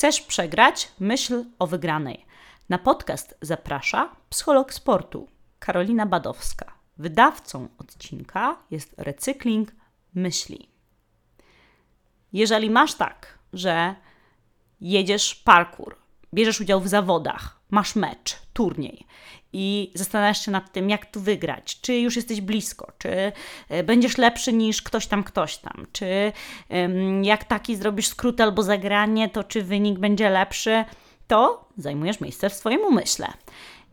Chcesz przegrać? Myśl o wygranej. Na podcast zaprasza psycholog sportu Karolina Badowska. Wydawcą odcinka jest Recykling Myśli. Jeżeli masz tak, że jedziesz parkour, bierzesz udział w zawodach, masz mecz, turniej i zastanawiasz się nad tym, jak tu wygrać, czy już jesteś blisko, czy e, będziesz lepszy niż ktoś tam, ktoś tam, czy jak taki zrobisz skrót albo zagranie, to czy wynik będzie lepszy, to zajmujesz miejsce w swoim umyśle.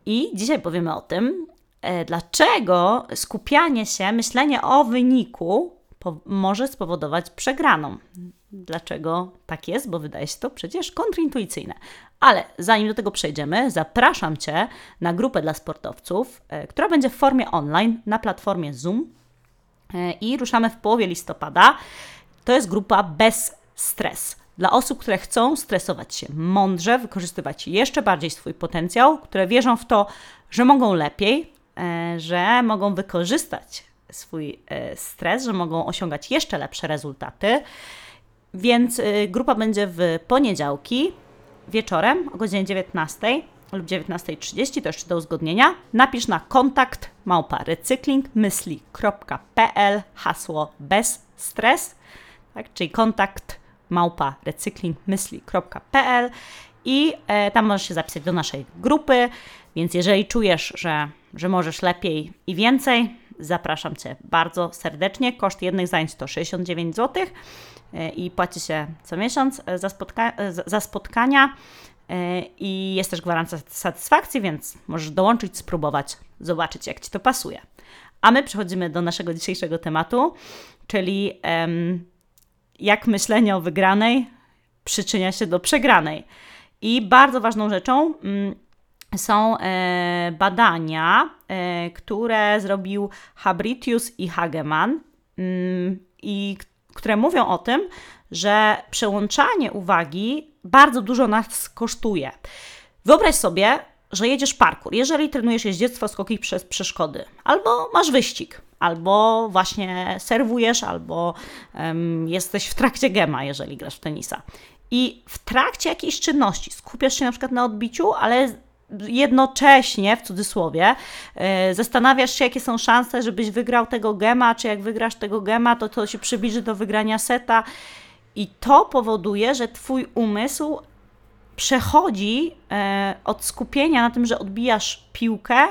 I dzisiaj powiemy o tym, e, dlaczego skupianie się, myślenie o wyniku może spowodować przegraną. Dlaczego tak jest? Bo wydaje się to przecież kontrintuicyjne. Ale zanim do tego przejdziemy, zapraszam Cię na grupę dla sportowców, e, która będzie w formie online na platformie Zoom e, i ruszamy w połowie listopada. To jest grupa bez stres. Dla osób, które chcą stresować się mądrze, wykorzystywać jeszcze bardziej swój potencjał, które wierzą w to, że mogą lepiej, e, że mogą wykorzystać swój stres, że mogą osiągać jeszcze lepsze rezultaty. Więc grupa będzie w poniedziałki, wieczorem o godzinie 19 lub 19.30, to jeszcze do uzgodnienia, napisz na kontakt małpa recyklingmysli.pl hasło bez stres, tak, czyli kontakt małpa recyklingmysli.pl i e, tam możesz się zapisać do naszej grupy, więc jeżeli czujesz, że, że możesz lepiej i więcej, zapraszam Cię bardzo serdecznie. Koszt jednych zajęć to 69 zł i płaci się co miesiąc e, za, spotka e, za spotkania i jest też gwarancja satysfakcji, więc możesz dołączyć, spróbować, zobaczyć jak Ci to pasuje. A my przechodzimy do naszego dzisiejszego tematu, czyli um, jak myślenie o wygranej przyczynia się do przegranej. I bardzo ważną rzeczą um, są e, badania, e, które zrobił Habritius i Hageman um, i które mówią o tym, że przełączanie uwagi bardzo dużo nas kosztuje. Wyobraź sobie, że jedziesz parkour, jeżeli trenujesz jeździectwo, skoki przez przeszkody, albo masz wyścig, albo właśnie serwujesz, albo um, jesteś w trakcie gema, jeżeli grasz w tenisa. I w trakcie jakiejś czynności skupiasz się na przykład na odbiciu, ale jednocześnie, w cudzysłowie, yy, zastanawiasz się, jakie są szanse, żebyś wygrał tego gema, czy jak wygrasz tego gema, to to się przybliży do wygrania seta. I to powoduje, że Twój umysł przechodzi yy, od skupienia na tym, że odbijasz piłkę,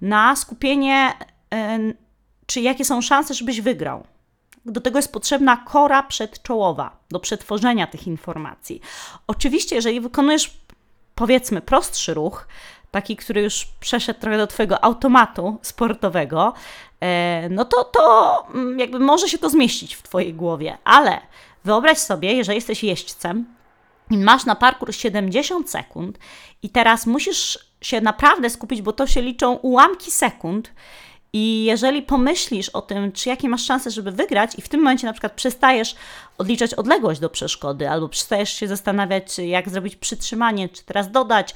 na skupienie, yy, czy jakie są szanse, żebyś wygrał. Do tego jest potrzebna kora przedczołowa, do przetworzenia tych informacji. Oczywiście, jeżeli wykonujesz powiedzmy prostszy ruch, taki, który już przeszedł trochę do Twojego automatu sportowego, e, no to, to mm, jakby może się to zmieścić w Twojej głowie, ale wyobraź sobie, jeżeli jesteś jeźdźcem i masz na parkour 70 sekund i teraz musisz się naprawdę skupić, bo to się liczą ułamki sekund i jeżeli pomyślisz o tym, czy jakie masz szanse, żeby wygrać, i w tym momencie na przykład przestajesz odliczać odległość do przeszkody, albo przestajesz się zastanawiać, jak zrobić przytrzymanie, czy teraz dodać,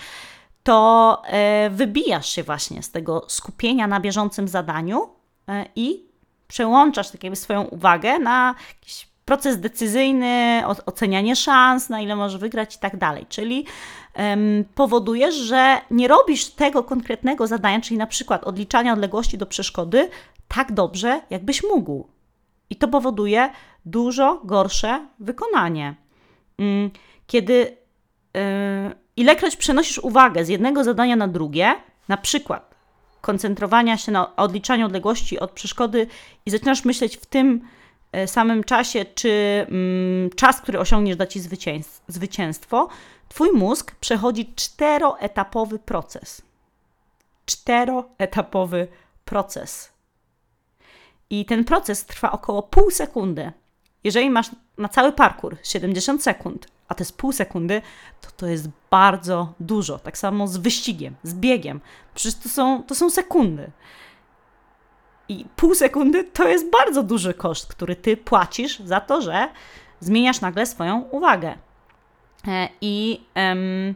to e, wybijasz się właśnie z tego skupienia na bieżącym zadaniu e, i przełączasz tak jakby swoją uwagę na jakiś proces decyzyjny, ocenianie szans, na ile możesz wygrać i tak dalej. Czyli um, powodujesz, że nie robisz tego konkretnego zadania, czyli na przykład odliczania odległości do przeszkody, tak dobrze, jakbyś mógł. I to powoduje dużo gorsze wykonanie. Um, kiedy yy, ilekroć przenosisz uwagę z jednego zadania na drugie, na przykład koncentrowania się na odliczaniu odległości od przeszkody i zaczynasz myśleć w tym samym czasie, czy mm, czas, który osiągniesz, da ci zwycięstwo, twój mózg przechodzi czteroetapowy proces. Czteroetapowy proces. I ten proces trwa około pół sekundy. Jeżeli masz na cały parkour 70 sekund, a to jest pół sekundy, to to jest bardzo dużo. Tak samo z wyścigiem, z biegiem. Przecież to są, to są sekundy. I pół sekundy to jest bardzo duży koszt, który ty płacisz za to, że zmieniasz nagle swoją uwagę. E, I, um,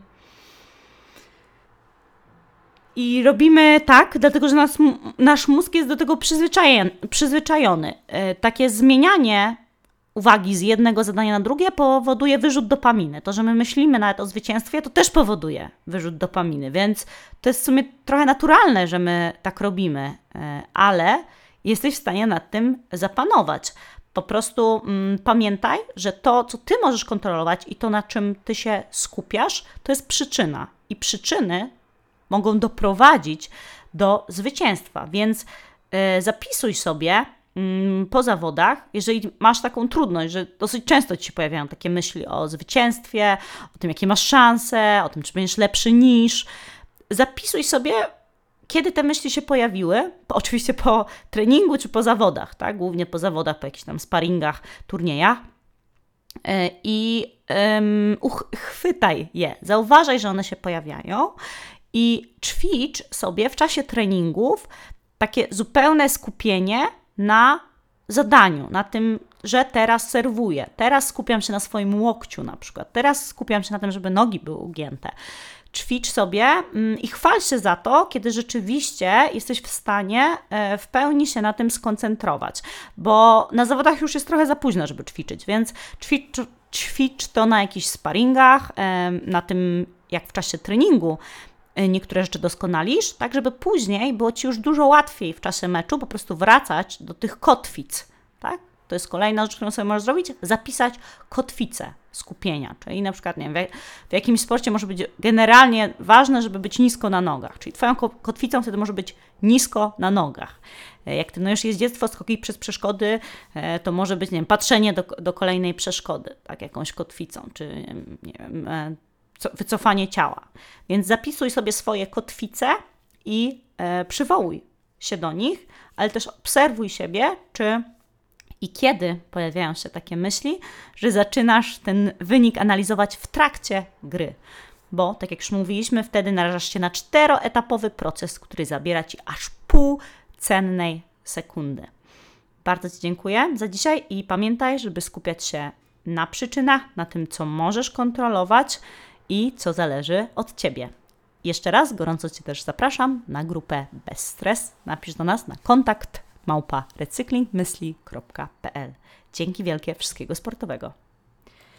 i robimy tak, dlatego że nas, nasz mózg jest do tego przyzwyczajony. przyzwyczajony. Takie zmienianie uwagi z jednego zadania na drugie powoduje wyrzut dopaminy. To, że my myślimy nawet o zwycięstwie, to też powoduje wyrzut dopaminy, więc to jest w sumie trochę naturalne, że my tak robimy, e, ale jesteś w stanie nad tym zapanować. Po prostu mm, pamiętaj, że to, co ty możesz kontrolować i to, na czym ty się skupiasz, to jest przyczyna. I przyczyny mogą doprowadzić do zwycięstwa. Więc y, zapisuj sobie po zawodach, jeżeli masz taką trudność, że dosyć często ci się pojawiają takie myśli o zwycięstwie, o tym, jakie masz szanse, o tym, czy będziesz lepszy niż. Zapisuj sobie kiedy te myśli się pojawiły, oczywiście po treningu czy po zawodach, tak? głównie po zawodach, po jakichś tam sparingach, turniejach. E, I um, uchwytaj je, zauważaj, że one się pojawiają i ćwicz sobie w czasie treningów takie zupełne skupienie na zadaniu, na tym, że teraz serwuję, teraz skupiam się na swoim łokciu na przykład, teraz skupiam się na tym, żeby nogi były ugięte. Ćwicz sobie mm, i chwal się za to, kiedy rzeczywiście jesteś w stanie e, w pełni się na tym skoncentrować, bo na zawodach już jest trochę za późno, żeby ćwiczyć, więc ćwicz, ćwicz to na jakichś sparingach, na tym jak w czasie treningu niektóre rzeczy doskonalisz, tak żeby później było Ci już dużo łatwiej w czasie meczu po prostu wracać do tych kotwic, tak? To jest kolejna rzecz, którą sobie możesz zrobić, zapisać kotwicę skupienia. Czyli na przykład, nie wiem, w jakimś sporcie może być generalnie ważne, żeby być nisko na nogach. Czyli Twoją kotwicą wtedy może być nisko na nogach. E, jak trenujesz jeździectwo, skoki przez przeszkody, e, to może być, nie wiem, patrzenie do, do kolejnej przeszkody, tak, jakąś kotwicą, czy nie wiem, e, wycofanie ciała. Więc zapisuj sobie swoje kotwice i przywołuj się do nich, ale też obserwuj siebie, czy i kiedy pojawiają się takie myśli, że zaczynasz ten wynik analizować w trakcie gry. Bo, tak jak już mówiliśmy, wtedy narażasz się na czteroetapowy proces, który zabiera ci aż pół cennej sekundy. Bardzo Ci dziękuję za dzisiaj i pamiętaj, żeby skupiać się na przyczynach, na tym, co możesz kontrolować i co zależy od Ciebie. Jeszcze raz gorąco Cię też zapraszam na grupę Bez Stres. Napisz do nas na kontakt małpa recyklingmysli.pl. Dzięki wielkie, wszystkiego sportowego.